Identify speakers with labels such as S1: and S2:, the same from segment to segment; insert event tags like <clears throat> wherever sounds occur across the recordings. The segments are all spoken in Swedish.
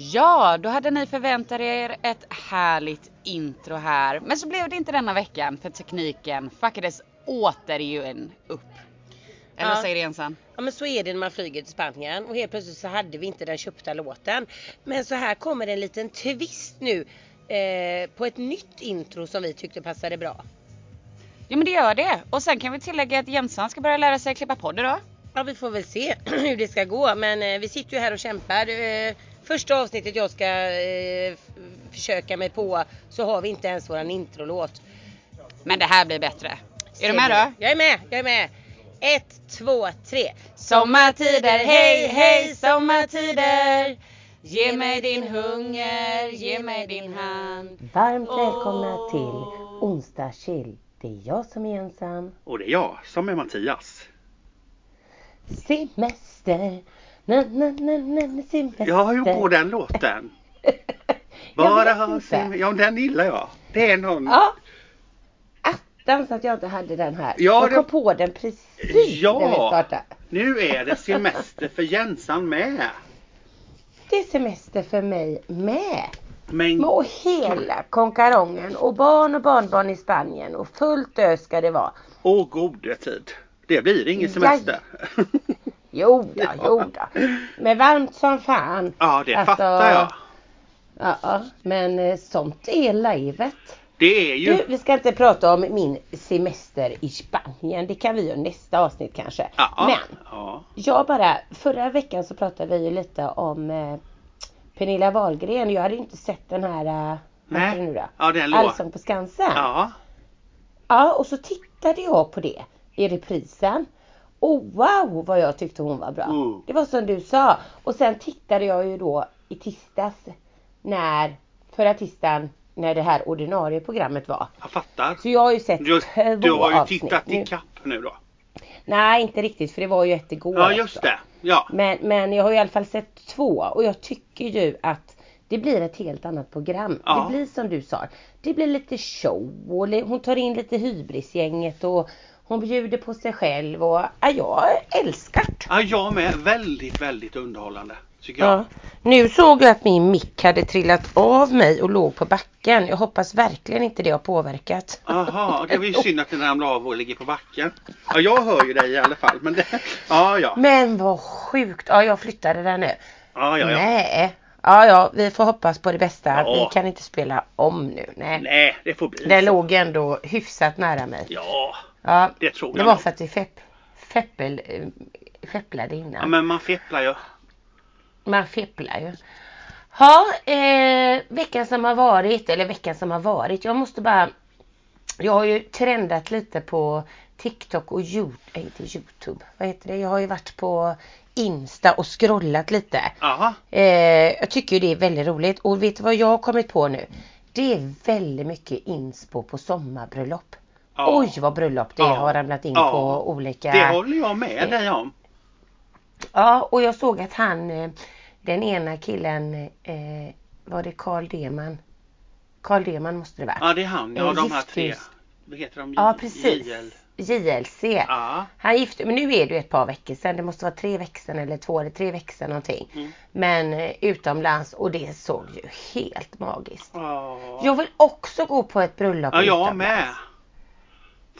S1: Ja, då hade ni förväntat er ett härligt intro här. Men så blev det inte denna veckan för tekniken fuckades återigen upp. Eller
S2: Ja.
S1: säger Ensan?
S2: Ja men så är det när man flyger till Spanien och helt plötsligt så hade vi inte den köpta låten. Men så här kommer en liten twist nu eh, på ett nytt intro som vi tyckte passade bra.
S1: Ja men det gör det. Och sen kan vi tillägga att Jensan ska börja lära sig klippa podd idag.
S2: Ja vi får väl se <clears throat> hur det ska gå men eh, vi sitter ju här och kämpar. Eh, första avsnittet jag ska eh, försöka mig på så har vi inte ens våran introlåt.
S1: Men det här blir bättre. Är du med då?
S2: Jag är med, jag är med. Ett, två, tre.
S1: Sommartider, hej hej sommartider. Ge mig din hunger, ge mig din hand.
S2: Varmt välkomna till onsdagschill. Det är jag som är ensam.
S3: Och det är jag som är Mattias.
S2: Semester. Na, na, na, na.
S3: Jag har ju på den låten. <laughs>
S2: Jag
S3: Bara ha. Ja, den gillar jag. Det är någon...
S2: Ja. Attans att jag inte hade den här.
S3: Ja,
S2: jag
S3: det-
S2: kom på den precis
S3: Ja.
S2: när vi startade.
S3: Nu är det semester för Jensan med.
S2: Det är semester för mig med.
S3: Men
S2: och hela konkarongen och barn och barnbarn i Spanien och fullt ös ska det vara.
S3: åh gode tid. Det blir ingen semester. <laughs>
S2: Jo då, jo då. Men varmt som fan.
S3: ja, det
S2: Alltså,
S3: fattar jag.
S2: Ja, men eh, sånt är livet.
S3: Det är ju...
S2: Du, vi ska inte prata om min semester i Spanien. Det kan vi göra nästa avsnitt kanske.
S3: Ja,
S2: Men
S3: ja.
S2: jag bara, förra veckan så pratade vi ju lite om eh, Pernilla Wahlgren. Jag hade inte sett den här, eh,
S3: Nej.
S2: nu då?
S3: Ja, den.
S2: Allsång på Skansen.
S3: Ja.
S2: Ja, och så tittade jag på det i reprisen. Och wow vad jag tyckte hon var bra.
S3: Mm.
S2: Det var som du sa. Och sen tittade jag ju då i tisdags när, förra tisdagen när det här ordinarie programmet var.
S3: Jag fattar.
S2: Så jag har ju sett
S3: Du,
S2: två
S3: du har ju
S2: avsnitt
S3: tittat ikapp nu då.
S2: Nej, inte riktigt för det var ju ett igår
S3: Ja, just
S2: också.
S3: det. Ja.
S2: Men, men jag har i alla fall sett två och jag tycker ju att det blir ett helt annat program.
S3: Ja.
S2: Det blir som du sa. Det blir lite show och hon tar in lite hybrisgänget och hon bjuder på sig själv och ja, jag älskar det.
S3: Ja, jag med. Väldigt, väldigt underhållande. Tycker jag.
S2: Ja. Nu såg jag att min mick hade trillat av mig och låg på backen. Jag hoppas verkligen inte det har påverkat.
S3: Jaha, det var ju synd att den ramlade av och ligger på backen. Ja, jag hör ju dig i alla fall. Men det, ja, ja.
S2: Men vad sjukt. Ja, jag flyttade den nu.
S3: Ja, ja, ja.
S2: Nej. Ja, ja, vi får hoppas på det bästa.
S3: Ja.
S2: Vi kan inte spela om nu. Nej.
S3: Nej, det får bli
S2: Den låg ändå hyfsat nära mig.
S3: Ja,
S2: Ja,
S3: det tror
S2: det
S3: jag
S2: var
S3: nog.
S2: för att vi fepp, feppel, eh, fepplade innan.
S3: ja men man fepplar ju.
S2: Man fepplar ju. Ja, eh, veckan som har varit, eller veckan som har varit. Jag måste bara... Jag har ju trendat lite på TikTok och Youtube, äh, inte Youtube, vad heter det? Jag har ju varit på Insta och scrollat lite. Eh, jag tycker ju det är väldigt roligt och vet du vad jag har kommit på nu? Det är väldigt mycket inspo på sommarbröllop.
S3: Ja.
S2: Oj vad bröllop det
S3: Ja.
S2: har ramlat in
S3: Ja.
S2: på olika...
S3: Det håller jag med dig om.
S2: Ja och jag såg att han, eh, den ena killen, eh, var det Carl Deman? Carl Deman måste det vara.
S3: Ja, det är han. Ja,
S2: Eh,
S3: de här tre. Vad heter de?
S2: Ja precis.
S3: JL.
S2: JLC.
S3: Ja.
S2: Han gifte men nu är det ju ett par veckor sedan. Det måste vara tre veckor sedan eller två eller tre veckor sedan någonting.
S3: Mm.
S2: Men utomlands och det såg ju helt magiskt.
S3: Ja,
S2: Jag vill också gå på ett bröllop
S3: ja jag
S2: utomlands.
S3: med.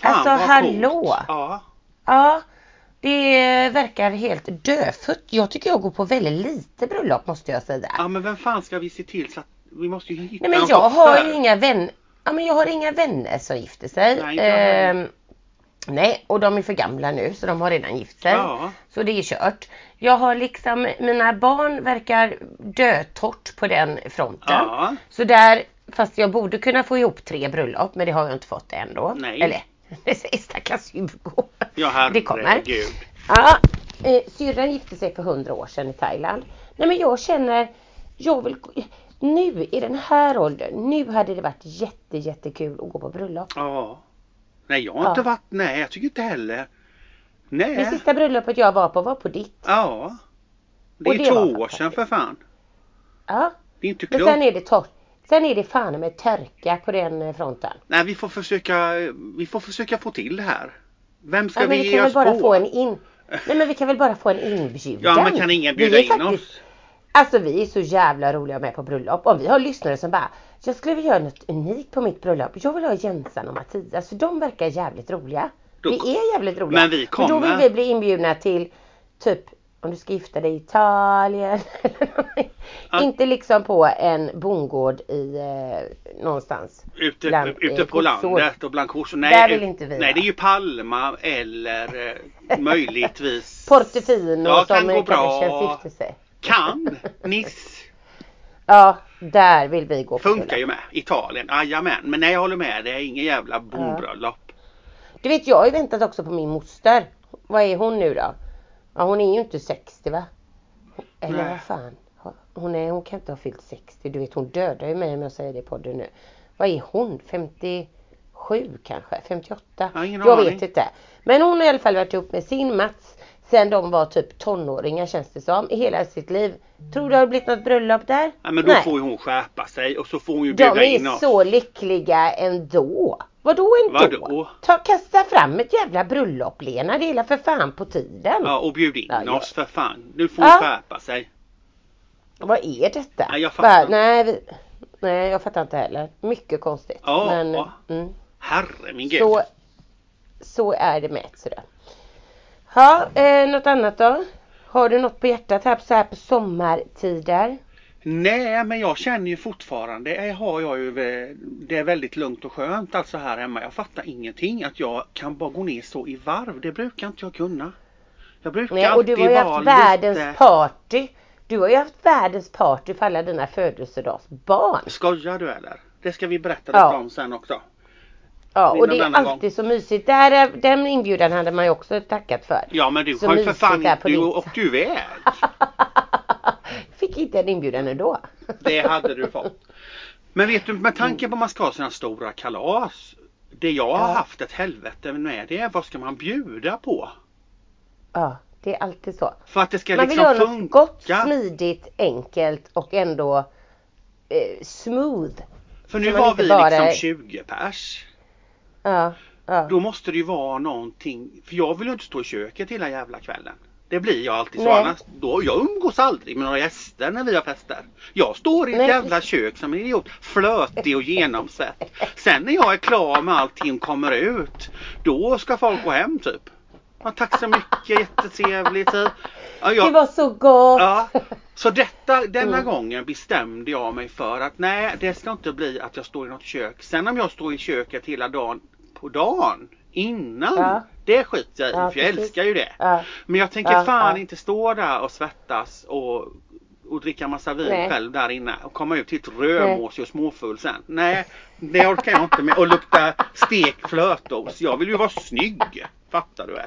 S3: Fan,
S2: Alltså,
S3: vad
S2: hallå.
S3: coolt. Ja.
S2: Ja, det verkar helt dödfött. Jag tycker jag går på väldigt lite bröllop måste jag säga.
S3: ja, men vem fan ska vi se till så att vi måste ju hitta
S2: Nej men jag har ju inga vänner. Ja men jag har inga vänner som gifter sig.
S3: Nej.
S2: Ehm, nej och de är för gamla nu så de har redan gift sig.
S3: Ja.
S2: Så det är kört. Jag har liksom, mina barn verkar dötorrt på den fronten.
S3: Ja.
S2: Så där, fast jag borde kunna få ihop tre bröllop men det har jag inte fått ändå.
S3: Nej.
S2: Eller, stackars Hugo.
S3: Ja,
S2: Det kommer.
S3: herregud.
S2: Ja, eh, syrran gifte sig för hundra år sedan i Thailand. Nej men jag känner, jag vill, nu i den här åldern, nu hade det varit jätte jättekul att gå på bröllop.
S3: Ja. Nej, jag har
S2: Ja.
S3: inte varit, nej jag tycker inte heller. Nej.
S2: Det sista bröllopet jag var på var på ditt.
S3: Ja. Det är
S2: det
S3: två år sedan för fan.
S2: Ja,
S3: Det är inte
S2: men
S3: klokt.
S2: sen är det torrt. Sen är det fan med törka på den eh, fronten.
S3: Nej, vi får försöka, vi får försöka få till det här. Vem ska
S2: Ja, men
S3: vi
S2: vi
S3: ge
S2: kan väl
S3: oss
S2: bara
S3: på?
S2: få en in... Nej men vi kan väl bara få en inbjudan.
S3: Ja, men kan ingen bjuda in
S2: faktiskt-
S3: oss?
S2: Alltså vi är så jävla roliga med på bröllop. Om vi har lyssnare som bara Jag skulle vilja göra något unikt på mitt bröllop. Jag vill ha Jensan och Mattias för de verkar jävligt roliga.
S3: Då-
S2: vi är jävligt roliga.
S3: Men vi
S2: då vill
S3: kommer.
S2: vi bli inbjudna till typ om du ska gifta dig i Italien. <laughs>
S3: Ja.
S2: Inte liksom på en bondgård i eh, någonstans.
S3: Ute,
S2: Bland,
S3: ute
S2: eh,
S3: på
S2: kossor.
S3: landet och bland kossor.
S2: Där vill inte vi
S3: Nej, det är ju Palma eller eh, möjligtvis <laughs>
S2: Portofino
S3: Ja,
S2: som
S3: kan gå
S2: kanske
S3: bra.
S2: sig.
S3: Kan, <laughs> Nice.
S2: Ja, där vill vi gå
S3: Funkar ju med. Italien, jajamän. Men nej jag håller med, det är ingen jävla bondbröllop.
S2: Du vet jag har ju väntat också på min moster. Vad är hon nu då? Ja, hon är ju inte 60 va? Eller
S3: Nej.
S2: vad fan? Hon, är, hon kan inte ha fyllt 60. Du vet hon dödar ju mig om jag säger det i podden nu. Vad är hon? 57 kanske? 58?
S3: Jag har ingen
S2: jag
S3: aning.
S2: vet inte. Men hon har i alla fall varit ihop med sin Mats sen de var typ tonåringar känns det som i hela sitt liv. Tror du det har blivit något bröllop där?
S3: Ja, men då
S2: Nej.
S3: får ju hon skärpa sig och så får hon ju
S2: De
S3: bjuda in
S2: är
S3: oss.
S2: så lyckliga ändå. Vadå ändå?
S3: Vadå?
S2: Ta, kasta fram ett jävla bröllop Lena, det är hela för fan på tiden.
S3: Ja, och bjud in
S2: Ja,
S3: oss för fan. Nu får hon
S2: Ja.
S3: skärpa sig.
S2: Vad är detta?
S3: Nej, jag fattar inte.
S2: nej, vi, nej, jag fattar inte heller. Mycket konstigt.
S3: Ja,
S2: Men,
S3: ja.
S2: Mm,
S3: Herre min gud.
S2: så, så är det med sådär. Ja, eh, något annat då? Har du något på hjärtat här, så här på sommartider?
S3: Nej, men jag känner ju fortfarande, eh, har jag ju, eh, det är väldigt lugnt och skönt alltså här hemma. Jag fattar ingenting att jag kan bara gå ner så i varv. Det brukar inte jag kunna. Jag brukar
S2: Nej, och du har ju haft världens
S3: lite...
S2: party. Du har ju haft världens party för alla dina födelsedagsbarn.
S3: Skojar du eller? Det ska vi berätta
S2: Ja.
S3: lite om sen också.
S2: Ja, och det är alltid så mysigt. Där, är- den inbjudan hade man ju också tackat för.
S3: Ja men du
S2: Så
S3: har ju för fan du åkte ju iväg.
S2: Fick inte en inbjudan ändå.
S3: Det hade du fått. Men vet du med tanke på man ska ha sina stora kalas. Det jag har
S2: Ja.
S3: haft ett helvete med det är vad ska man bjuda på?
S2: Ja, det är alltid så.
S3: För att det ska
S2: Man vill
S3: liksom
S2: ha något
S3: funka.
S2: gott, smidigt, enkelt och ändå eh, smooth.
S3: För nu
S2: man
S3: var vi
S2: bara-
S3: liksom 20 pers.
S2: Ja, ja.
S3: Då måste det ju vara någonting. För jag vill ju inte stå i köket hela jävla kvällen. Det blir jag alltid så
S2: Nej.
S3: annars. Då, jag umgås aldrig med några gäster när vi har fester. Jag står i ett
S2: Nej,
S3: jävla kök som en idiot. Flötig och genomsvett. Sen när jag är klar med allting och kommer ut. Då ska folk gå hem typ. Ja, tack så mycket, jättetrevligt. Ja,
S2: Det
S3: jag,
S2: var så gott!
S3: Ja, så detta, denna
S2: Mm.
S3: gången bestämde jag mig för att nej, det ska inte bli att jag står i något kök. Sen om jag står i köket hela dagen på dagen innan,
S2: Ja.
S3: det skiter jag i
S2: Ja,
S3: för jag
S2: precis.
S3: älskar ju det.
S2: Ja.
S3: Men jag tänker fan inte stå där och svettas och, och dricka massa vin
S2: Nej.
S3: själv där inne och komma ut till ett rödmåsig och småfull sen. Nej, det orkar jag inte med. Och lukta stekt flötost. Jag vill ju vara snygg. Fattar du väl?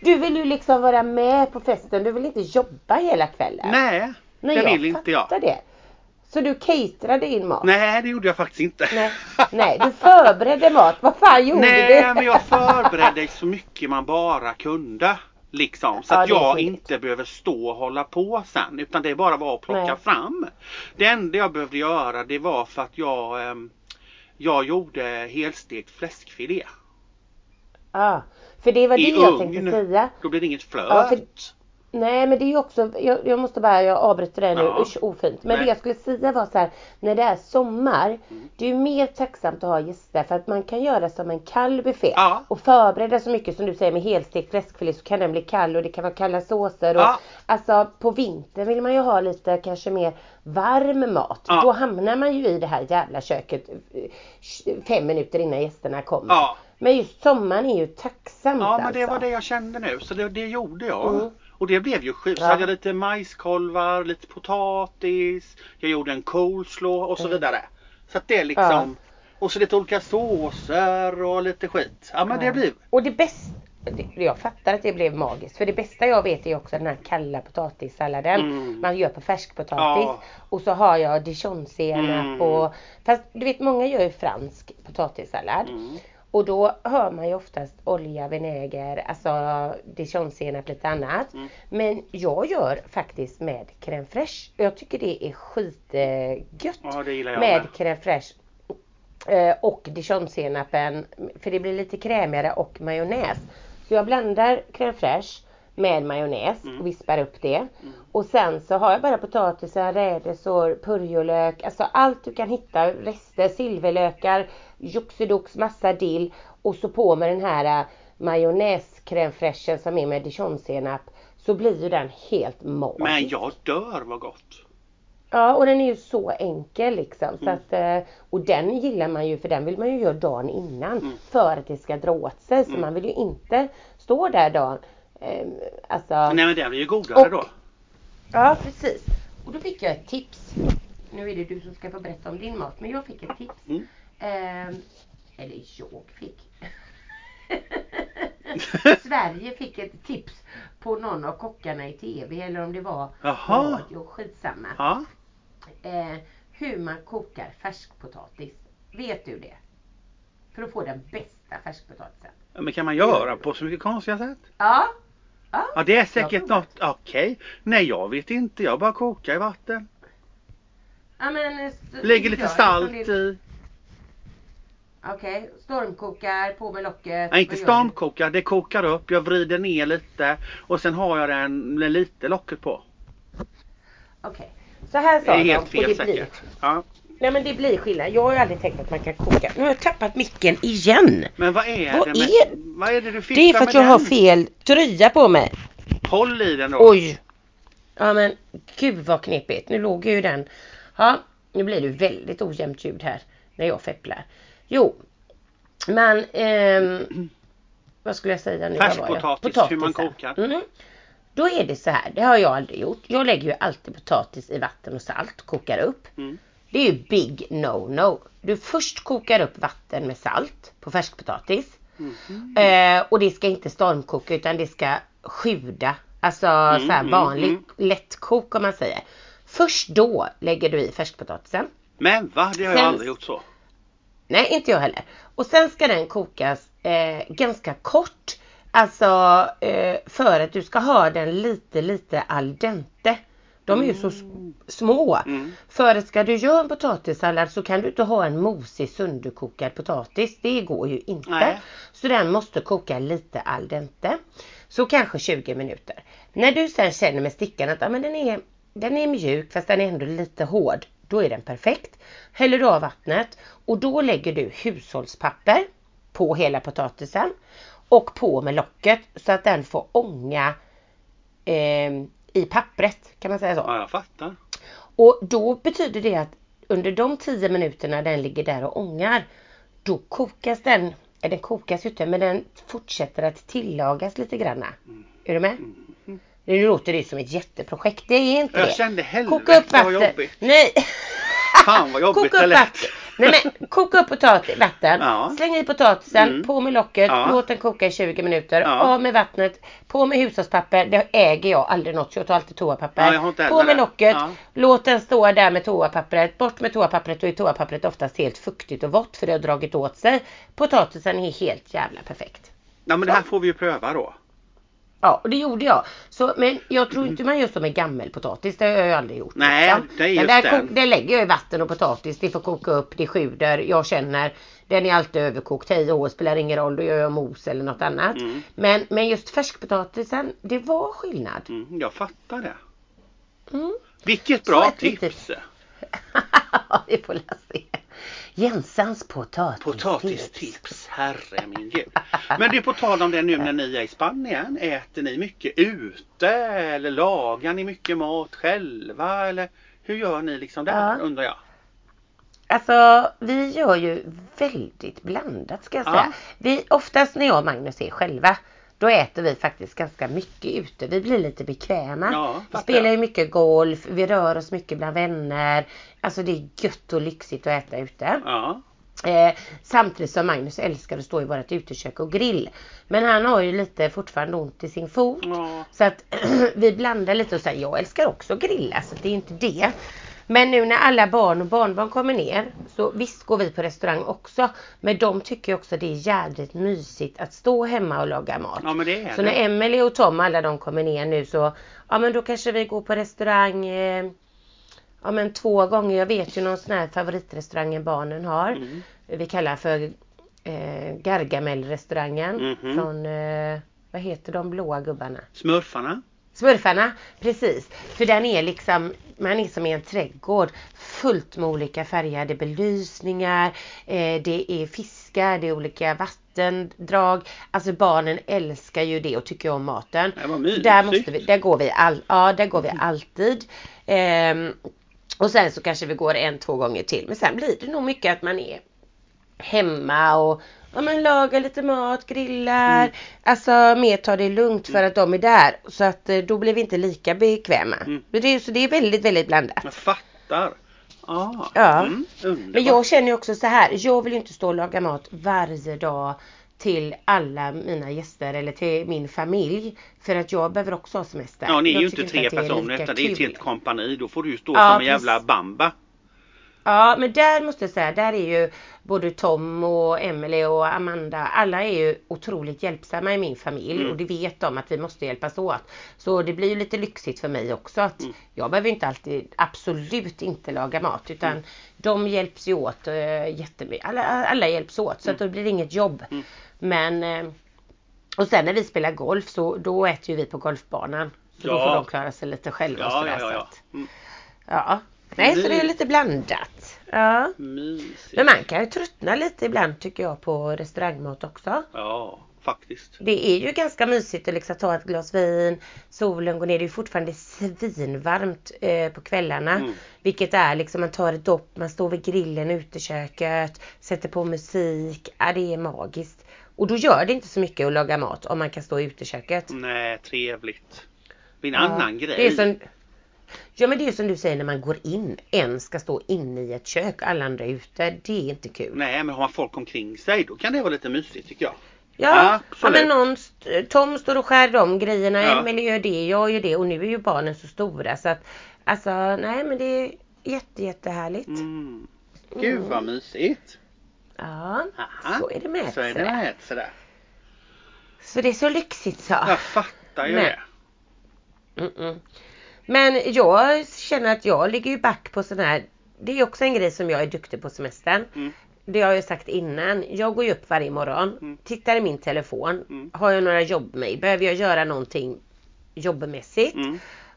S2: Du vill ju liksom vara med på festen, du vill inte jobba hela kvällen.
S3: Nej,
S2: Nej,
S3: det
S2: jag
S3: vill inte jag.
S2: det. Så du caterade in mat?
S3: Nej, det gjorde jag faktiskt inte.
S2: Nej, Nej du förberedde mat. Vad fan gjorde
S3: Nej,
S2: du?
S3: men jag förberedde så mycket man bara kunde. Liksom, så
S2: Ja,
S3: att
S2: det är
S3: jag inte behöver stå och hålla på sen. Utan det bara var att plocka
S2: Nej.
S3: fram. Det enda jag behövde göra det var för att jag ehm, Jag gjorde helstekt fläskfilé.
S2: Ja, för det var det
S3: I
S2: jag
S3: ugn.
S2: tänkte säga.
S3: Då blir det inget flöt.
S2: Ja, för- Nej men det är ju också, jag, jag måste bara, jag avbryter det nu,
S3: Ja.
S2: usch ofint. Men
S3: Nej.
S2: det jag skulle säga var så här, när det är sommar, det är ju mer tacksamt att ha gäster för att man kan göra som en kall buffé.
S3: Ja.
S2: Och förbereda så mycket som du säger med helstekt fläskfilé så kan den bli kall och det kan vara kalla såser. Och,
S3: Ja.
S2: Alltså på vintern vill man ju ha lite kanske mer varm mat.
S3: Ja.
S2: Då hamnar man ju i det här jävla köket eh, fem minuter innan gästerna kommer.
S3: Ja.
S2: Men just sommaren är ju tacksamt
S3: Ja men det
S2: alltså.
S3: var det jag kände nu så det, det gjorde jag.
S2: Mm.
S3: Och det blev ju sjukt. Så
S2: Ja.
S3: hade jag lite majskolvar, lite potatis. Jag gjorde en coleslaw och så
S2: Mm.
S3: vidare. Så att det liksom. Och så lite olika såser och lite skit. Ja men det
S2: Ja.
S3: blir.
S2: Och det bästa, det- jag fattar att det blev magiskt. För det bästa jag vet är också den här kalla potatissalladen.
S3: Mm.
S2: Man gör på färskpotatis.
S3: Ja.
S2: Och så har jag dijonsenap
S3: Mm.
S2: och Fast du vet många gör ju fransk potatissallad.
S3: Mm.
S2: Och då hör man ju oftast olja, vinäger, alltså dijonsenap, lite annat.
S3: Mm.
S2: Men jag gör faktiskt med crème fraîche. Jag tycker det är skitgött
S3: Ja det
S2: med
S3: med.
S2: crème fraîche. Eh, och dijonsenapen för det blir lite krämigare och majonnäs. Så jag blandar crème fraîche med majonnäs
S3: Mm.
S2: och vispar upp det. Och sen så har jag bara potatisen, rädisor, purjolök, alltså allt du kan hitta. Rester, silverlökar, joxidox, massa dill. Och så på med den här äh, majonnäs-crème fraîchen som är med dijonsenap. Så blir ju den helt magisk.
S3: Men jag dör vad gott.
S2: Ja och den är ju så enkel liksom. Så
S3: Mm.
S2: att, eh, och den gillar man ju för den vill man ju göra dagen innan.
S3: Mm.
S2: För att det ska dra åt sig. Så man vill ju inte stå där dagen. Eh, alltså,
S3: Nej men den blir ju godare
S2: Och-
S3: då.
S2: Ja precis. Och då fick jag ett tips. Nu är det du som ska få berätta om din mat. Men jag fick ett tips. Ehm, eller jag fick. <laughs> Sverige fick ett tips på någon av kockarna i TV. Eller om det var
S3: Jaha.
S2: radio. Skitsamma.
S3: Ja.
S2: Eh, hur man kokar färskpotatis. Vet du det? För att få den bästa färskpotatisen.
S3: Men kan man göra på så mycket konstiga sätt?
S2: Ja.
S3: Ja det är säkert något, okej. Nej jag vet inte, jag bara kokar i vatten.
S2: ja men, eh,
S3: Lägger lite salt i.
S2: Okej, stormkokar, på med locket.
S3: Nej inte stormkokar, det kokar upp, jag vrider ner lite och sen har jag den med lite locket på.
S2: Okej. Så här
S3: Det
S2: sa
S3: är
S2: de
S3: helt
S2: och
S3: fel
S2: det blir,
S3: säkert. Ja.
S2: Nej men det blir skillnad. Jag har ju aldrig tänkt att man kan koka. Nu har jag tappat micken igen.
S3: Men vad är
S2: Vad
S3: det med,
S2: är-
S3: vad är det du fick
S2: Det är för att jag har fel tröja på mig.
S3: Håll i den då.
S2: Oj! Ja men gud vad knepigt. Nu låg ju den. Ja, nu blir det väldigt ojämnt ljud här när jag fepplar. Jo, men ehm, vad skulle jag säga nu? Jag?
S3: Färskpotatis, hur man kokar.
S2: Mm. Då är det så här, det har jag aldrig gjort. Jag lägger ju alltid potatis i vatten och salt, kokar upp.
S3: Mm.
S2: Det är ju big no-no. Du först kokar upp vatten med salt på färskpotatis.
S3: Mhm.
S2: Eh, och det ska inte stormkoka utan det ska sjuda. Alltså så här
S3: mm,
S2: vanlig
S3: mm.
S2: lättkok om man säger. Först då lägger du i färskpotatisen.
S3: Men va? Det har jag
S2: Sen-
S3: aldrig gjort så.
S2: Nej, inte jag heller. Och sen ska den kokas eh, ganska kort. Alltså eh, för att du ska ha den lite, lite al dente. De är ju så s- små.
S3: Mm.
S2: För att ska du göra en potatissallad så kan du inte ha en mosig sönderkokad potatis. Det går ju inte.
S3: Nej.
S2: Så den måste koka lite al dente. Så kanske 20 minuter. När du sen känner med stickan att ja, men den, är, den är mjuk fast den är ändå lite hård. Då är den perfekt. Häller du av vattnet och då lägger du hushållspapper på hela potatisen. Och på med locket så att den får ånga eh, i pappret. Kan man säga så?
S3: Ja, jag fattar.
S2: Och då betyder det att under de 10 minuterna den ligger där och ångar. Då kokas den, eller den kokas ju inte men den fortsätter att tillagas lite granna. Är du med? Nu låter det som ett jätteprojekt. Det är inte
S3: Jag
S2: det.
S3: kände helvete
S2: Koka upp
S3: vad jobbigt.
S2: Nej.
S3: Fan vad jobbigt
S2: Koka upp vatten. Nej men koka upp potatis, vatten.
S3: Ja.
S2: Släng i potatisen,
S3: Mm.
S2: på med locket,
S3: Ja.
S2: låt den koka i 20 minuter.
S3: Ja.
S2: Av med vattnet, på med hushållspapper. Det äger jag aldrig något så jag tar alltid toapapper.
S3: Ja, jag har inte
S2: på med
S3: det.
S2: locket, låt den stå där med toapappret. Bort med toapappret och är toapappret oftast helt fuktigt och vått för det har dragit åt sig. Potatisen är helt jävla perfekt.
S3: Ja men det här får vi ju pröva då.
S2: Ja, och det gjorde jag. Så, men jag tror inte man gör så med gammelpotatis. Det har jag ju aldrig gjort.
S3: Nej,
S2: liksom.
S3: det är just
S2: där, ko- det lägger jag i vatten och potatis. Det får koka upp, det sjuder. Jag känner, den är alltid överkokt. Hej och spelar ingen roll. Då gör jag mos eller något annat.
S3: Mm.
S2: Men, men just färskpotatisen, det var skillnad.
S3: Mm, jag fattar det.
S2: Mm.
S3: Vilket bra tips! <laughs>
S2: Vi får se. Jensans potatistips.
S3: Potatistips, herre min gud. Men du på tal om det nu när ni är i Spanien, äter ni mycket ute eller lagar ni mycket mat själva eller hur gör ni liksom där
S2: Ja.
S3: undrar jag?
S2: Alltså vi gör ju väldigt blandat ska jag
S3: Ja.
S2: säga. Vi, oftast när jag och Magnus är själva då äter vi faktiskt ganska mycket ute. Vi blir lite bekväma.
S3: Ja,
S2: vi spelar ju mycket golf, vi rör oss mycket bland vänner. Alltså det är gött och lyxigt att äta ute.
S3: Ja.
S2: Eh, samtidigt som Magnus älskar att stå i vårt utekök och grill. Men han har ju lite fortfarande ont i sin fot.
S3: Ja.
S2: Så att <clears throat> vi blandar lite och säger jag älskar också att grilla så det är inte det. Men nu när alla barn och barnbarn kommer ner så visst går vi på restaurang också. Men de tycker också det är jädrigt mysigt att stå hemma och laga mat.
S3: ja men det är
S2: Så
S3: det.
S2: när Emelie och Tom alla de kommer ner nu så ja men då kanske vi går på restaurang eh, Ja men två gånger. Jag vet ju någon sån här favoritrestaurangen barnen har.
S3: Mm.
S2: Vi kallar för eh, Gargamel-restaurangen
S3: Mhm.
S2: från eh, vad heter de blåa gubbarna?
S3: Smurfarna.
S2: Smurfarna, precis. För den är liksom, man är som i en trädgård. Fullt med olika färgade belysningar. Eh, det är fiskar, det är olika vattendrag. Alltså barnen älskar ju det och tycker om maten. Där, måste vi, där går vi, all, ja, där går vi alltid. Ehm, och sen så kanske vi går en, två gånger till. Men sen blir det nog mycket att man är hemma och ja, men lagar lite mat, grillar.
S3: Mm.
S2: Alltså mer tar det lugnt för att de är där. Så att eh, då blir vi inte lika bekväma.
S3: Mm.
S2: Det är, så det är väldigt, väldigt blandat.
S3: Jag fattar. Ah,
S2: Ja.
S3: Mm.
S2: Men jag känner ju också så här. Jag vill inte stå och laga mat varje dag till alla mina gäster eller till min familj. För att jag behöver också ha semester.
S3: Ja, ni är
S2: Jag
S3: ju inte tre personer utan det är ett helt kompani. Då får du ju stå
S2: Ja,
S3: som en jävla bamba.
S2: Ja men där måste jag säga, där är ju både Tom och Emily och Amanda, alla är ju otroligt hjälpsamma i min familj
S3: Mm.
S2: och det vet de att vi måste hjälpas åt. Så det blir ju lite lyxigt för mig också att
S3: Mm.
S2: jag behöver inte alltid, absolut inte laga mat utan
S3: Mm.
S2: de hjälps ju åt äh, jättemycket. Alla, alla hjälps åt så att då blir det inget jobb.
S3: Mm.
S2: Men eh, och sen när vi spelar golf så då äter ju vi på golfbanan. Så då
S3: Ja.
S2: får de klara sig lite själva
S3: Ja,
S2: sådär.
S3: ja, ja.
S2: Så
S3: ja. Mm.
S2: ja. Nej så det är lite blandat. Ja.
S3: Mysigt.
S2: Men man kan ju tröttna lite ibland tycker jag på restaurangmat också.
S3: Ja, faktiskt.
S2: Det är ju ganska mysigt att liksom ta ett glas vin, solen går ner, det är ju fortfarande svinvarmt eh, på kvällarna.
S3: Mm.
S2: Vilket är liksom, man tar ett dopp, man står vid grillen, uteköket, sätter på musik. Ja, det är magiskt. Och då gör det inte så mycket att laga mat om man kan stå i uteköket.
S3: Nej, trevligt. Det är en
S2: Ja,
S3: annan grej.
S2: Det är som, ja men det är som du säger när man går in. En ska stå inne i ett kök, alla andra är ute. Det är inte kul.
S3: Nej, men har man folk omkring sig då kan det vara lite mysigt tycker jag.
S2: Ja,
S3: Ja,
S2: men någon, Tom står och skär de grejerna,
S3: Ja.
S2: Emelie gör det, jag gör det och nu är ju barnen så stora så att alltså nej men det är jätte jättehärligt.
S3: Mm. Gud vad mysigt.
S2: Ja,
S3: Aha.
S2: så är det med.
S3: Så är det med sådär.
S2: Så det är så lyxigt så.
S3: Jag fattar ju
S2: Men-
S3: det.
S2: Mm-mm. Men jag känner att jag ligger ju back på sån här, det är också en grej som jag är duktig på semestern.
S3: Mm.
S2: Det har jag ju sagt innan. Jag går ju upp varje morgon,
S3: Mm.
S2: tittar i min telefon.
S3: Mm.
S2: Har jag några jobbmejl? Behöver jag göra någonting jobbmässigt?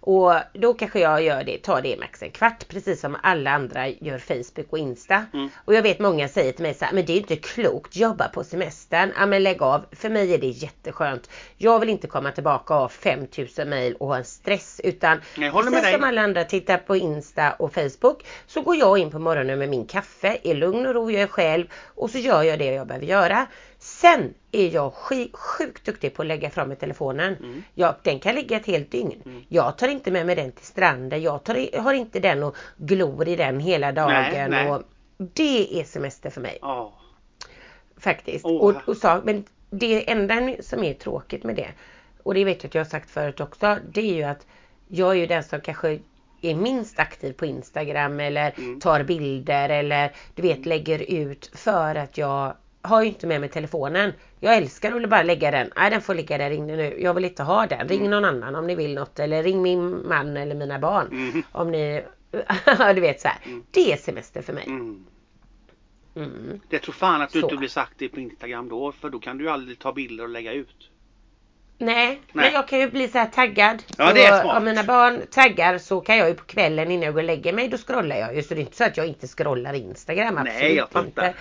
S2: Och då kanske jag gör det, tar det max en kvart precis som alla andra gör Facebook och Insta.
S3: Mm.
S2: Och jag vet många säger till mig så här, men det är inte klokt, jobba på semestern. Ja men lägg av, för mig är det jätteskönt. Jag vill inte komma tillbaka och ha 5000 mail och ha en stress utan precis som alla andra tittar på Insta och Facebook så går jag in på morgonen med min kaffe i lugn och ro, jag är själv och så gör jag det jag behöver göra. Sen är jag sjukt duktig på att lägga fram i telefonen.
S3: Mm.
S2: Jag, den kan ligga ett helt dygn. Jag tar inte med mig den till stranden. Jag tar, har inte den och glor i den hela dagen.
S3: Nej, nej.
S2: Och det är semester för mig
S3: Ja.
S2: faktiskt.
S3: Åh.
S2: Och, och så, men det enda som är tråkigt med det, och det vet jag att jag har sagt förut också, det är ju att jag är ju den som kanske är minst aktiv på Instagram eller
S3: Mm.
S2: tar bilder eller du vet lägger ut för att jag har ju inte med mig telefonen. Jag älskar att bara lägga den. Nej den får ligga där inne nu. Jag vill inte ha den. Ring någon annan om ni vill något. Eller ring min man eller mina barn.
S3: Mm.
S2: Om ni... <laughs> du vet så här. Det är semester för mig.
S3: Mm.
S2: Mm.
S3: Det tror fan att du
S2: Så.
S3: inte blir så aktiv på Instagram då för då kan du ju aldrig ta bilder och lägga ut.
S2: Nej,
S3: Nej.
S2: men jag kan ju bli så här taggad.
S3: Ja,
S2: Så
S3: det är smart.
S2: Om mina barn taggar så kan jag ju på kvällen innan jag går och lägger mig, då scrollar jag ju. Så det är inte så att jag inte scrollar Instagram.
S3: Nej,
S2: Absolut
S3: jag fattar.
S2: inte.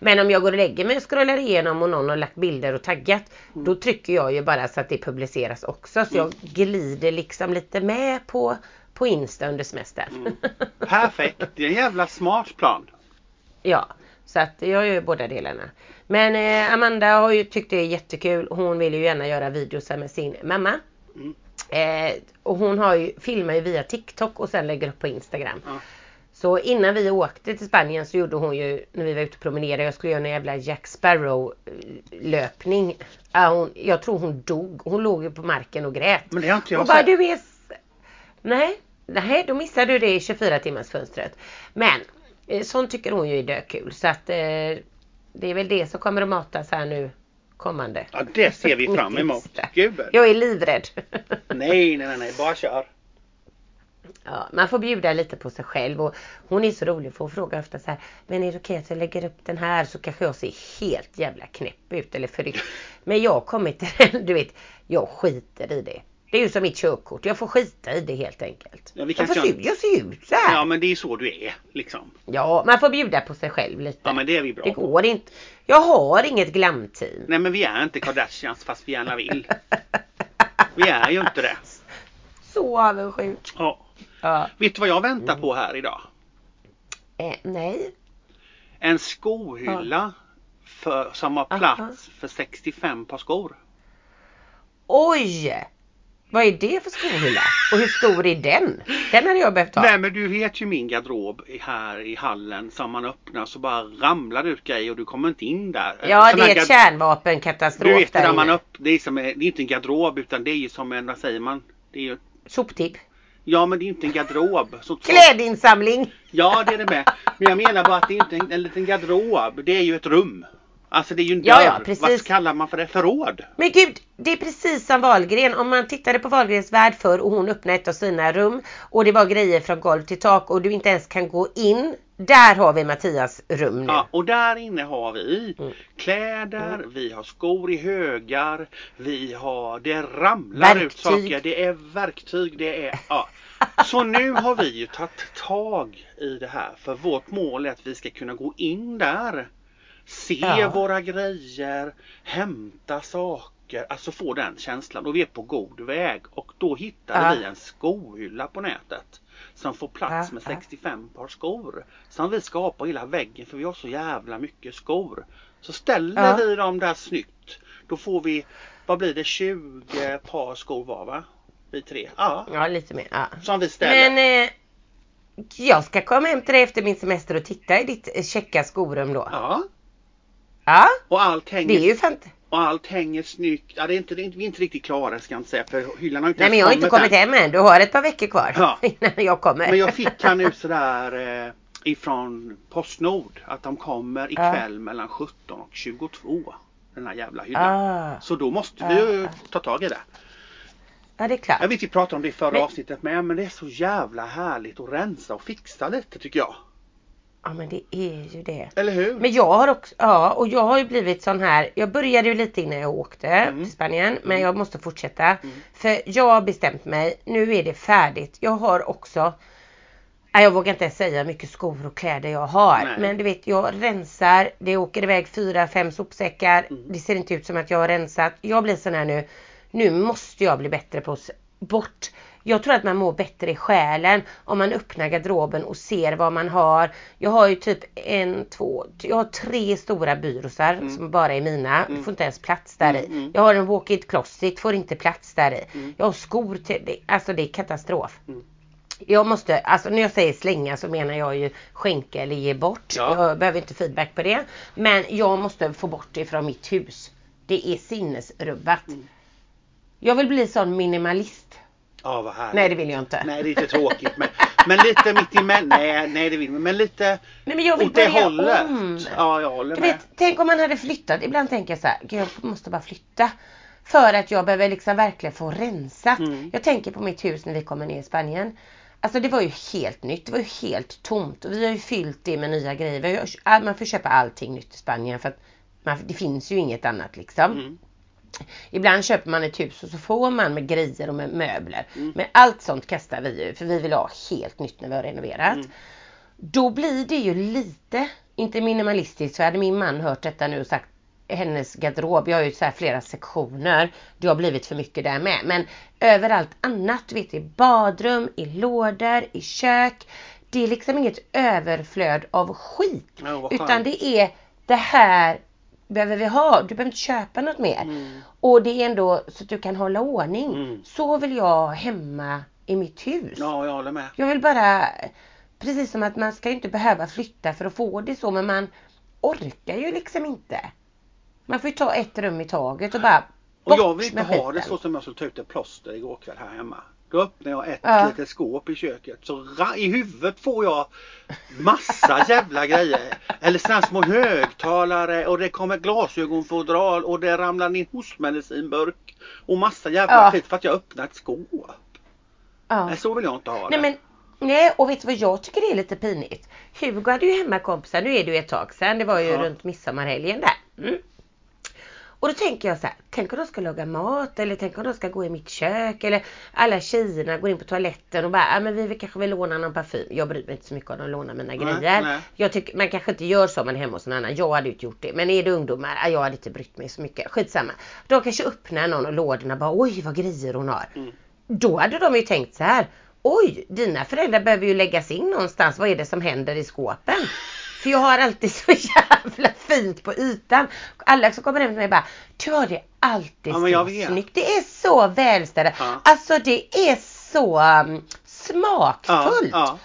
S2: Men om jag går och lägger mig och scrollar igenom och någon har lagt bilder och taggat.
S3: Mm.
S2: Då trycker jag ju bara så att det publiceras också. Så jag glider liksom lite med på, på Insta under semestern.
S3: Mm. Perfekt. Det är en jävla smart plan. <laughs>
S2: Ja, så att jag gör ju båda delarna. Men eh, Amanda har ju tyckt det är jättekul. Hon vill ju gärna göra videos med sin mamma.
S3: Mm.
S2: Eh, och hon har ju, filmar ju via TikTok och sen lägger upp på Instagram.
S3: Ja.
S2: Så innan vi åkte till Spanien så gjorde hon ju, när vi var ute och promenerade, jag skulle göra en jävla Jack Sparrow eh, löpning. Ja, hon, jag tror hon dog. Hon låg ju på marken och grät.
S3: Men det har inte jag
S2: Och bara du är... Nej, nej, då missade du det i 24 timmars fönstret. Men eh, sånt tycker hon ju är dökul. Så att eh, det är väl det som kommer att matas här nu kommande.
S3: Ja, det ser vi fram <laughs> emot. Gud.
S2: Jag är livrädd. <laughs>
S3: Nej, nej, nej, nej. Bara kör.
S2: Ja, man får bjuda lite på sig själv och hon är så rolig för hon frågar ofta så här Men är det okej att jag lägger upp den här så kanske jag ser helt jävla knäpp ut eller förryckt. <laughs> Men jag kommer till den, du vet, jag skiter i det. Det är ju som mitt körkort, jag får skita i det helt enkelt.
S3: Ja, vi
S2: jag, får se, jag ser ut så här.
S3: Ja
S2: Ja,
S3: men det är så du är liksom.
S2: man får bjuda på sig själv lite.
S3: Ja men det är vi bra
S2: det
S3: på.
S2: går inte. Jag har inget glamteam.
S3: Nej men vi är inte Kardashians fast vi gärna vill. <laughs> Vi är ju inte det.
S2: Så avundsjuk.
S3: Ja.
S2: Ja.
S3: Vet du vad jag väntar på här idag?
S2: Eh, nej.
S3: En skohylla för, som har plats
S2: Aha.
S3: för 65 par skor.
S2: Oj! Vad är det för skohylla? Och hur stor är den? Den hade jag behövt ha.
S3: Nej men du vet ju min garderob här i hallen som man öppnar så bara ramlar det ut grejer och du kommer inte in där.
S2: Ja,
S3: Sån
S2: det är ett kärnvapenkatastrof
S3: Du vet
S2: där
S3: där man
S2: inne.
S3: upp, det är, som, det är inte en garderob utan det är ju som en, vad säger man? Det är ju,
S2: Soptipp.
S3: ja men det är inte en garderob. Så,
S2: Klädinsamling.
S3: Ja det är det med. Men jag menar bara att det är inte en, en liten garderob. Det är ju ett rum. Alltså det är ju en dörr.
S2: Ja, ja, precis.
S3: Vad kallar man för det? Förråd?
S2: Men gud, det är precis som Wahlgren. Om man tittade på Wahlgrens värld förr och hon öppnade ett av sina rum och det var grejer från golv till tak och du inte ens kan gå in. Där har vi Mattias rum nu.
S3: Ja, och där inne har vi
S2: Mm.
S3: kläder, vi har skor i högar, vi har, det ramlar ut
S2: Verktyg.
S3: saker, det är verktyg, det är, ja. Så nu har vi ju tagit tag i det här för vårt mål är att vi ska kunna gå in där, se
S2: Ja.
S3: våra grejer, hämta saker, alltså få den känslan och vi är på god väg och då hittade
S2: Ja.
S3: vi en skohylla på nätet som får plats med
S2: ja.
S3: 65 par skor som vi ska ha på hela väggen för vi har så jävla mycket skor. Så ställer vi dem där snyggt då får vi, vad blir det, 20 par skor var va? Vi tre. Ja,
S2: Ja, lite mer. Ja.
S3: som vi ställer.
S2: Men eh, jag ska komma hem till dig efter min semester och titta i ditt eh, checka skorum då.
S3: Ja,
S2: Ja,
S3: och allt hänger,
S2: det är ju fant-
S3: och allt hänger snyggt. Ja, det är inte, det är inte, vi är inte riktigt klara ska jag inte säga för hyllan har inte
S2: Nej men jag har inte kommit hem än. Du har ett par veckor kvar
S3: Ja. <laughs>
S2: innan jag kommer.
S3: Men jag fick här nu sådär eh, ifrån Postnord att de kommer ikväll mellan 17 och 22. Den här jävla hyllan.
S2: ah,
S3: Så då måste vi ju
S2: Ah.
S3: ta tag i det.
S2: ja det är klart.
S3: Jag vet vi pratade om det i förra
S2: Men-
S3: avsnittet med men det är så jävla härligt att rensa och fixa lite tycker jag.
S2: Ja men det är ju det.
S3: Eller hur?
S2: Men jag har också, ja och jag har ju blivit sån här, jag började ju lite innan jag åkte
S3: Mm.
S2: till Spanien men jag måste fortsätta. För jag har bestämt mig, nu är det färdigt. Jag har också, nej, jag vågar inte säga hur mycket skor och kläder jag har.
S3: Nej.
S2: Men du vet jag rensar, det åker iväg fyra, fem sopsäckar.
S3: Mm.
S2: Det ser inte ut som att jag har rensat. Jag blir sån här nu, nu måste jag bli bättre på att bort jag tror att man mår bättre i själen om man öppnar garderoben och ser vad man har. Jag har ju typ en, två, jag har tre stora byråsar som bara är mina. Du får inte ens plats där i.
S3: Mm, mm.
S2: Jag har en walk-in closet, får inte plats där i.
S3: Mm.
S2: Jag har skor till, alltså det är katastrof.
S3: Mm.
S2: Jag måste, alltså när jag säger slänga så menar jag ju skänka eller ge bort.
S3: Ja.
S2: Jag behöver inte feedback på det. Men jag måste få bort det från mitt hus. Det är sinnesrubbat.
S3: Mm.
S2: Jag vill bli sån minimalist.
S3: Ja vad härligt.
S2: Nej det vill jag inte.
S3: Nej det är lite tråkigt men, men lite mitt emellan. Nej, nej det vill men lite
S2: Nej men jag vill
S3: åt det hållet.
S2: om.
S3: Ja jag håller
S2: Du
S3: med.
S2: vet, tänk om man hade flyttat. Ibland tänker jag så här, "Gud, jag måste bara flytta. För att jag behöver liksom verkligen få rensat.
S3: Mm.
S2: Jag tänker på mitt hus när vi kommer ner i Spanien. Alltså det var ju helt nytt. Det var ju helt tomt. Och vi har ju fyllt det med nya grejer. Man får köpa allting nytt i Spanien. För att man, det finns ju inget annat liksom.
S3: Mm.
S2: Ibland köper man ett hus och så får man med grejer och med möbler.
S3: Mm.
S2: Men allt sånt kastar vi ju för vi vill ha helt nytt när vi har renoverat.
S3: Mm.
S2: Då blir det ju lite, inte minimalistiskt för hade min man hört detta nu och sagt hennes garderob, jag har ju så här flera sektioner. Det har blivit för mycket där med. Men överallt annat, vet i badrum, i lådor, i kök. Det är liksom inget överflöd av skit.
S3: Vad
S2: utan det är det här behöver vi ha. Du behöver inte köpa något mer.
S3: Mm.
S2: Och det är ändå så att du kan hålla ordning.
S3: Mm.
S2: Så vill jag hemma i mitt hus.
S3: Ja jag håller med.
S2: Jag vill bara, precis som att man ska inte behöva flytta för att få det så, men man orkar ju liksom inte. Man får ju ta ett rum i taget och bara
S3: Och jag vill inte ha det så som jag skulle ta ut ett plåster igår kväll här hemma. Då öppnar jag ett
S2: Ja.
S3: litet skåp i köket. Så i huvudet får jag massa <laughs> jävla grejer. Eller sådana små högtalare och det kommer glasögonfodral och det ramlar in hostmedicinburk. Och massa jävla
S2: Ja.
S3: skit för att jag öppnar ett skåp.
S2: Ja.
S3: Nej, så vill jag inte ha
S2: Nej
S3: det.
S2: men Nej och vet du vad jag tycker det är lite pinigt? Hugo hade ju hemmakompisar, nu är det ju ett tag sedan, det var ju
S3: Ja.
S2: runt midsommarhelgen där. Mm. Och då tänker jag så här, tänk om de ska laga mat eller tänk om de ska gå i mitt kök eller alla tjejerna går in på toaletten och bara, ah, men vi vill kanske vill låna någon parfym. Jag bryr mig inte så mycket om de lånar mina
S3: Nej,
S2: grejer.
S3: nej.
S2: Jag tycker, man kanske inte gör så om man är hemma hos någon annan. Jag hade inte gjort det. Men är det ungdomar, ah, jag hade inte brytt mig så mycket. Skitsamma. De kanske öppnar någon av lådorna och bara, oj vad grejer hon har.
S3: Mm.
S2: Då hade de ju tänkt så här. Oj, dina föräldrar behöver ju läggas in någonstans. Vad är det som händer i skåpen? För jag har alltid <laughs> så jävla fint på ytan. Alla som kommer hem till mig bara, du har det alltid
S3: Ja,
S2: snyggt. Det är så välstädat.
S3: Ja.
S2: Alltså det är så um, smakfullt.
S3: Ja,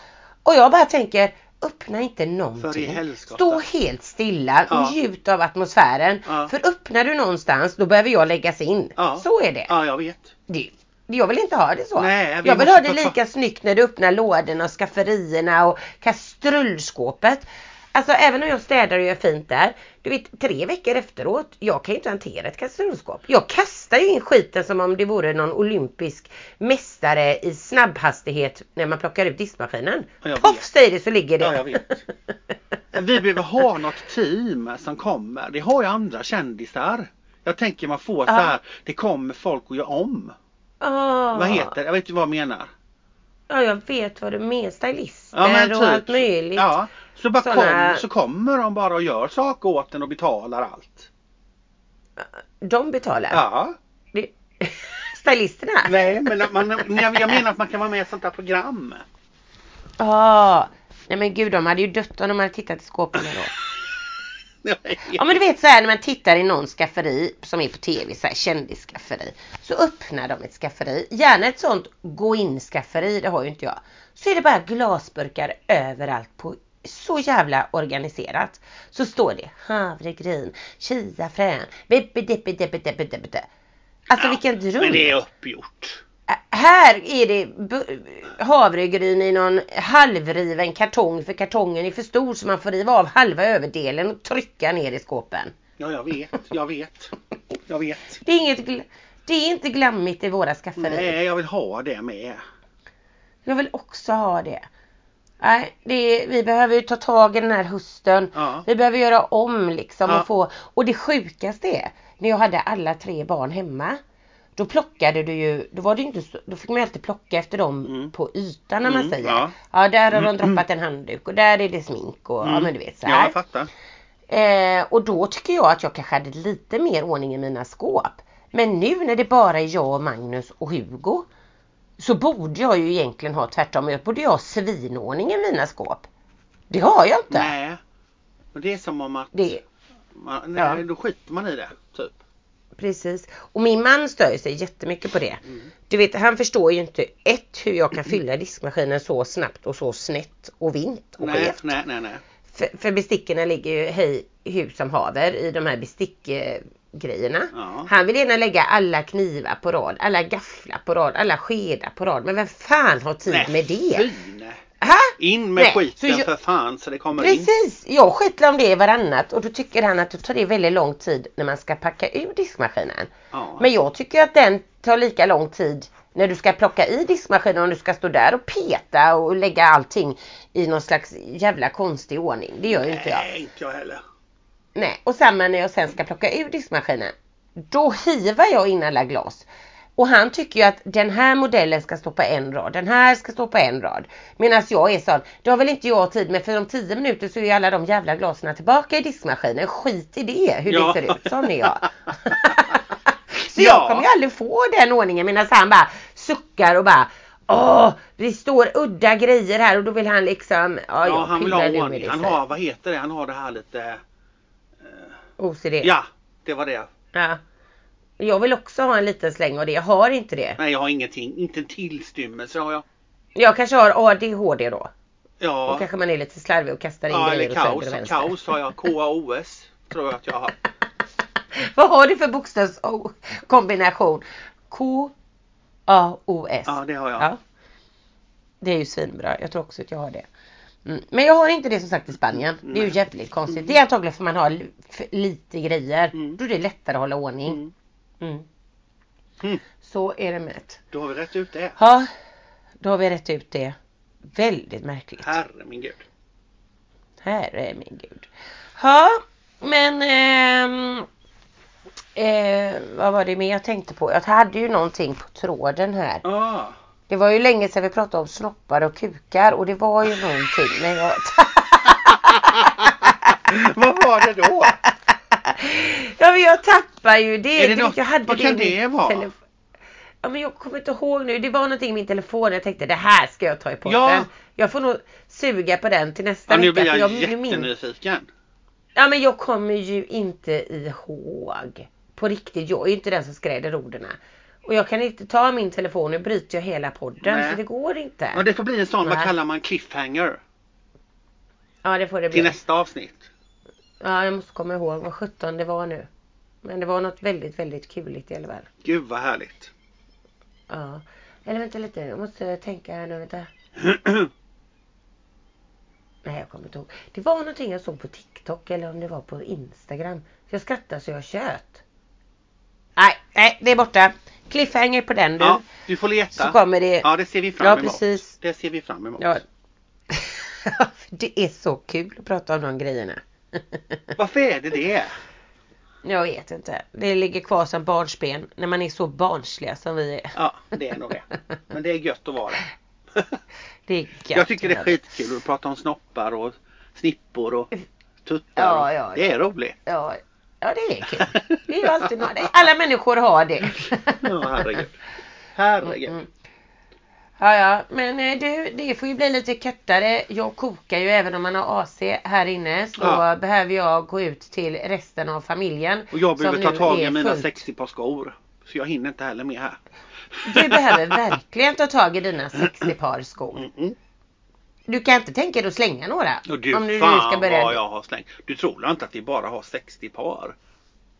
S2: Och jag bara tänker, öppna inte någonting. Stå helt stilla och
S3: Ja.
S2: njut av atmosfären.
S3: Ja.
S2: För öppnar du någonstans, då behöver jag läggas in.
S3: Ja.
S2: Så är det.
S3: ja, jag vet.
S2: det. Jag vill inte ha det så.
S3: Nej,
S2: jag vill ha det lika snyggt när du öppnar lådorna och skafferierna och kastrullskåpet. Alltså även om jag städar och gör fint där. Du vet tre veckor efteråt. Jag kan ju inte hantera ett kastrullskåp. Jag kastar ju in skiten som om det vore någon olympisk mästare i snabbhastighet när man plockar ut diskmaskinen. Poff säger det så ligger det.
S3: Ja, jag vet. Vi behöver ha något team som kommer. Det har ju andra kändisar. Jag tänker man får så här, det kommer folk att göra om.
S2: Ah.
S3: Vad heter? Jag vet inte vad jag menar.
S2: Ja jag vet vad du menar. Stylister
S3: Ja, men
S2: och
S3: typ.
S2: allt möjligt.
S3: Ja, så, bara
S2: Såna-
S3: kommer, så kommer de bara och gör saker åt den och betalar allt.
S2: De betalar.
S3: Ja.
S2: Det... <laughs> Stylisterna?
S3: Nej, men man, jag menar att man kan vara med i ett sånt här program.
S2: Ja. Nej men gud de hade ju dött om de hade tittat i skåpen då. <laughs>
S3: Ja,
S2: Ja men du vet så här när man tittar i någon skafferi som är på tv, så här kändisskafferi. Så öppnar de ett skafferi. Gärna ett sånt gå in skafferi, det har ju inte jag. Så är det bara glasburkar överallt på så jävla organiserat. Så står det havregryn, chiafrön, bibbidippidippidippidippi. Alltså vilken dröm.
S3: Men det är uppgjort.
S2: Här är det havregryn i någon halvriven kartong för kartongen är för stor så man får riva av halva överdelen och trycka ner i skåpen.
S3: Ja, jag vet, jag vet. Jag vet.
S2: Det är, inget, det är inte glammigt i våra skafferier.
S3: Nej, jag vill ha det med.
S2: Jag vill också ha det. Nej, det vi behöver ju ta tag i den här hösten.
S3: Ja.
S2: Vi behöver göra om liksom
S3: Ja.
S2: och få. Och det sjukaste är när jag hade alla tre barn hemma. Då plockade du ju, då var det inte så, då fick man ju alltid plocka efter dem
S3: Mm.
S2: på ytan när man
S3: Mm,
S2: säger.
S3: ja.
S2: Ja, där har
S3: Mm,
S2: de droppat en handduk och där är det smink och ja men du vet så
S3: Ja,
S2: här.
S3: jag fattar.
S2: Eh, och då tycker jag att jag kanske hade lite mer ordning i mina skåp. Men nu när det bara är jag och Magnus och Hugo. Så borde jag ju egentligen ha tvärtom. Jag borde ju ha svinordning i mina skåp. Det har jag inte.
S3: Nej. Men det är som om att
S2: Det,
S3: man,
S2: Ja.
S3: nej, då skiter man i det. Typ.
S2: precis. Och min man stör sig jättemycket på det.
S3: Mm.
S2: Du vet, han förstår ju inte ett hur jag kan fylla diskmaskinen så snabbt och så snett och vint och
S3: Nej, nej, nej, nej.
S2: För, för bestickorna ligger ju hej hus som haver i de här bestickgrejerna.
S3: Ja.
S2: Han vill gärna lägga alla knivar på rad, alla gafflar på rad, alla skedar på rad. Men vem fan har tid
S3: nej,
S2: med det?
S3: Fy, nej.
S2: Ha?
S3: In med
S2: Nej,
S3: skiten
S2: så jag-
S3: för fan så det kommer in.
S2: Precis! Jag skitlar om det varannat och då tycker han att det tar det väldigt lång tid när man ska packa ur diskmaskinen.
S3: Ja.
S2: Men jag tycker att den tar lika lång tid när du ska plocka i diskmaskinen och du ska stå där och peta och lägga allting i någon slags jävla konstig ordning. Det gör ju inte jag.
S3: Nej, inte jag heller.
S2: Nej, och samma när jag sen ska plocka ur diskmaskinen. Då hivar jag in alla glas. Och han tycker ju att den här modellen ska stå på en rad, den här ska stå på en rad. Medan jag är sån, det har väl inte jag tid med för om 10 minuter så är alla de jävla glasen tillbaka i diskmaskinen. Skit i det, hur
S3: Ja.
S2: det ser ut. Sån är jag. <laughs> så
S3: Ja.
S2: jag kommer ju aldrig få den ordningen medan han bara suckar och bara Åh, det står udda grejer här och då vill han liksom, ja,
S3: Ja, han vill ha ordning. Han har, vad heter det? Han har det här lite...
S2: OCD.
S3: Ja, det var det.
S2: Ja. Jag vill också ha en liten släng av det. Jag har inte det.
S3: Nej, jag har ingenting. Inte en tillstymmelse har jag.
S2: Jag kanske har ADHD då. Då
S3: Ja,
S2: kanske man är lite slarvig och kastar in
S3: ja
S2: grejer
S3: eller kaos.
S2: och.
S3: Kaos har jag. KAOS tror jag att jag har. <laughs>
S2: Vad har du för bokstavskombination? K-A-O-S.
S3: Ja, det har jag.
S2: Ja. Det är ju svinbra. Jag tror också att jag har det. Mm. Men jag har inte det som sagt i Spanien. Det är ju jävligt konstigt. Det är antagligen för man har lite grejer.
S3: Mm.
S2: Då är det lättare att hålla ordning.
S3: Mm.
S2: Mm.
S3: Mm.
S2: Så är det med det.
S3: Då har vi rätt ut det.
S2: Ja, Då har vi rätt ut det. Väldigt märkligt.
S3: Herre min gud.
S2: Herre min gud. Ja, men ehm, eh, vad var det mer jag tänkte på? Jag hade ju någonting på tråden här.
S3: Ah.
S2: Det var ju länge sedan vi pratade om snoppar och kukar och det var ju någonting när jag... <laughs>
S3: Vad var det då?
S2: ja men jag tappar ju det.
S3: Är det något-
S2: jag hade
S3: vad
S2: det
S3: kan
S2: min
S3: det vara?
S2: Ja men jag kommer inte ihåg nu. Det var någonting i min telefon. Jag tänkte det här ska jag ta i podden.
S3: Ja.
S2: Jag får nog suga på den till nästa
S3: Ja, nu
S2: vecka.
S3: blir
S2: för
S3: jag
S2: jag
S3: jättenyfiken.
S2: Ja men jag kommer ju inte ihåg. På riktigt, jag är ju inte den som skräder orden. Och jag kan inte ta min telefon, nu bryter jag hela podden.
S3: Nej.
S2: Så det går inte.
S3: Ja, det får bli en sån, vad
S2: Nej.
S3: kallar man cliffhanger?
S2: Ja det får det bli.
S3: Till nästa avsnitt.
S2: Ja jag måste komma ihåg vad 17 det var nu. Men det var något väldigt, väldigt kuligt i alla fall.
S3: Gud vad härligt.
S2: Ja. Eller vänta lite, jag måste tänka här nu. Vänta. <clears throat> Nej jag kommer inte ihåg. Det var någonting jag såg på TikTok eller om det var på Instagram. Så jag skrattade så jag tjöt. Nej, nej det är borta. Cliffhanger på den du.
S3: Ja, du får leta.
S2: Så kommer det.
S3: Ja, det ser vi fram
S2: Ja,
S3: emot.
S2: precis.
S3: Det ser vi fram emot.
S2: Ja. <laughs> det är så kul att prata om de grejerna. <laughs>
S3: Varför är det det?
S2: Jag vet inte. Det ligger kvar som barnsben när man är så barnsliga som vi är.
S3: Ja, det är nog det. Men det är gött att vara det. <laughs>
S2: Det är gött.
S3: Jag tycker det är skitkul att prata om snoppar och snippor och tuttar.
S2: Ja, ja,
S3: Det är roligt.
S2: Ja, ja det är kul. Det är ju alltid något. Alla människor har det.
S3: Ja, herregud. Herregud.
S2: Mm. Ja, ja, men eh, du, det får ju bli lite kortare. Jag kokar ju även om man har AC här inne så
S3: Ja.
S2: behöver jag gå ut till resten av familjen.
S3: Och jag behöver ta tag i mina
S2: fullt.
S3: 60 par skor. Så jag hinner inte heller med här.
S2: Du behöver verkligen ta tag i dina 60 par skor.
S3: Mm.
S2: Du kan inte tänka dig att slänga några?
S3: Och du,
S2: om du
S3: fan
S2: ska börja...
S3: vad jag har slängt. Du tror inte att vi bara har 60 par?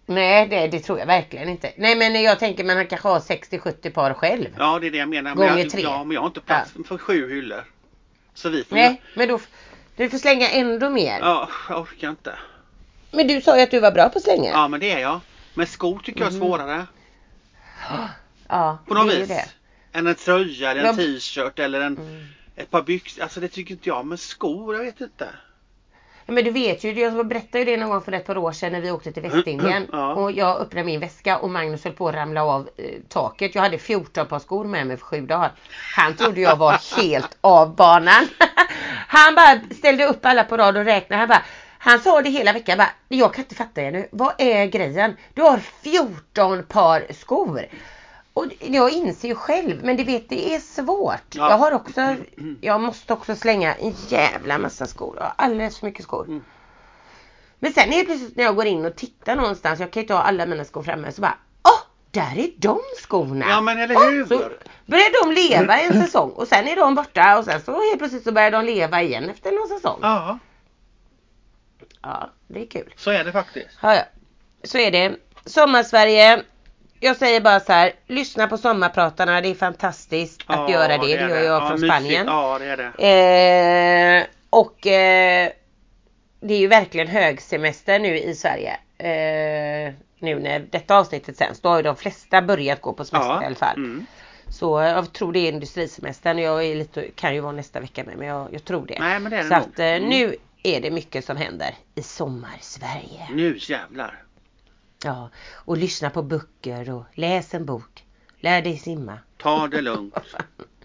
S2: Nej, det, det tror jag verkligen inte. Nej, men jag tänker man kanske har 60-70 par själv.
S3: Ja, det är det jag menar.
S2: Gånger
S3: men jag,
S2: tre.
S3: Ja, men jag har inte plats för sju hyllor. Så vi får...
S2: Nej, men då... Du får slänga ändå mer.
S3: Ja, jag orkar inte.
S2: Men du sa ju att du var bra på att slänga.
S3: Ja, men det är jag. Men skor tycker jag är
S2: Mm.
S3: svårare.
S2: Ja,
S3: På något
S2: det är
S3: vis.
S2: det.
S3: Än en tröja eller en
S2: Ja.
S3: t-shirt eller en,
S2: Mm.
S3: Ett par byxor. Alltså det tycker inte jag. Men skor, jag vet inte.
S2: Ja, Men du vet ju, jag berättade ju det någon gång för ett par år sedan när vi åkte till Västindien. <clears throat>
S3: Ja.
S2: Och jag öppnade min väska och Magnus höll på att ramla av eh, taket. Jag hade 14 par skor med mig för sju dagar. Han trodde jag var <laughs> helt av banan. <laughs> Han bara ställde upp alla på rad och räknade. Han bara han sa det hela veckan bara, jag kan inte fatta er nu. Vad är grejen? Du har 14 par skor. Och jag inser ju själv, men det vet det är svårt.
S3: Ja.
S2: Jag har också, jag måste också slänga en jävla massa skor. Jag har alldeles för mycket skor.
S3: Mm.
S2: Men sen är plötsligt när jag går in och tittar någonstans, jag kan ju inte ha alla mina skor framme, så bara Åh! där är de skorna!
S3: Ja, men eller hur?
S2: Så börjar de leva en säsong och sen är de borta och sen så helt plötsligt så börjar de leva igen efter någon säsong. Ja,
S3: Ja,
S2: det är kul.
S3: så är det faktiskt.
S2: Ja, ja. Så är det. Sommarsverige. Jag säger bara så här, lyssna på sommarpratarna, det är fantastiskt att
S3: Ja,
S2: göra det. Det,
S3: är
S2: gör jag
S3: Ja,
S2: från
S3: mysigt.
S2: Spanien.
S3: Ja, det är det.
S2: Eh, och eh, det är ju verkligen högsemester nu i Sverige. Eh, nu när detta avsnittet sänds. Då har ju de flesta börjat gå på semester i alla fall.
S3: Mm.
S2: Så jag tror det är industrisemestern. Jag är lite, kan ju vara nästa vecka med men jag, jag tror det.
S3: Nej, men det är det
S2: Så
S3: nog.
S2: att eh,
S3: Mm.
S2: nu är det mycket som händer i sommar-Sverige.
S3: Nu jävlar.
S2: Ja, och lyssna på böcker och läs en bok. Lär dig simma.
S3: Ta det lugnt.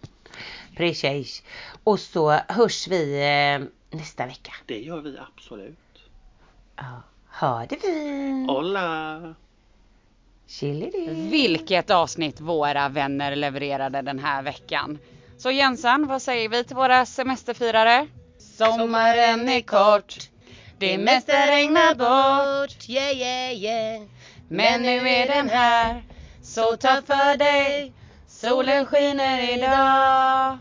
S3: <laughs>
S2: Precis. Och så hörs vi eh, nästa vecka.
S3: Det gör vi absolut.
S2: Ja. Ha det fint!
S3: Hola!
S2: Chili
S1: Vilket avsnitt våra vänner levererade den här veckan. Så Jensan, vad säger vi till våra semesterfirare? Sommaren är kort, det mesta regnar bort.
S4: Yeah, yeah, yeah.
S1: Men nu är den här, så ta för dig. Solen skiner idag.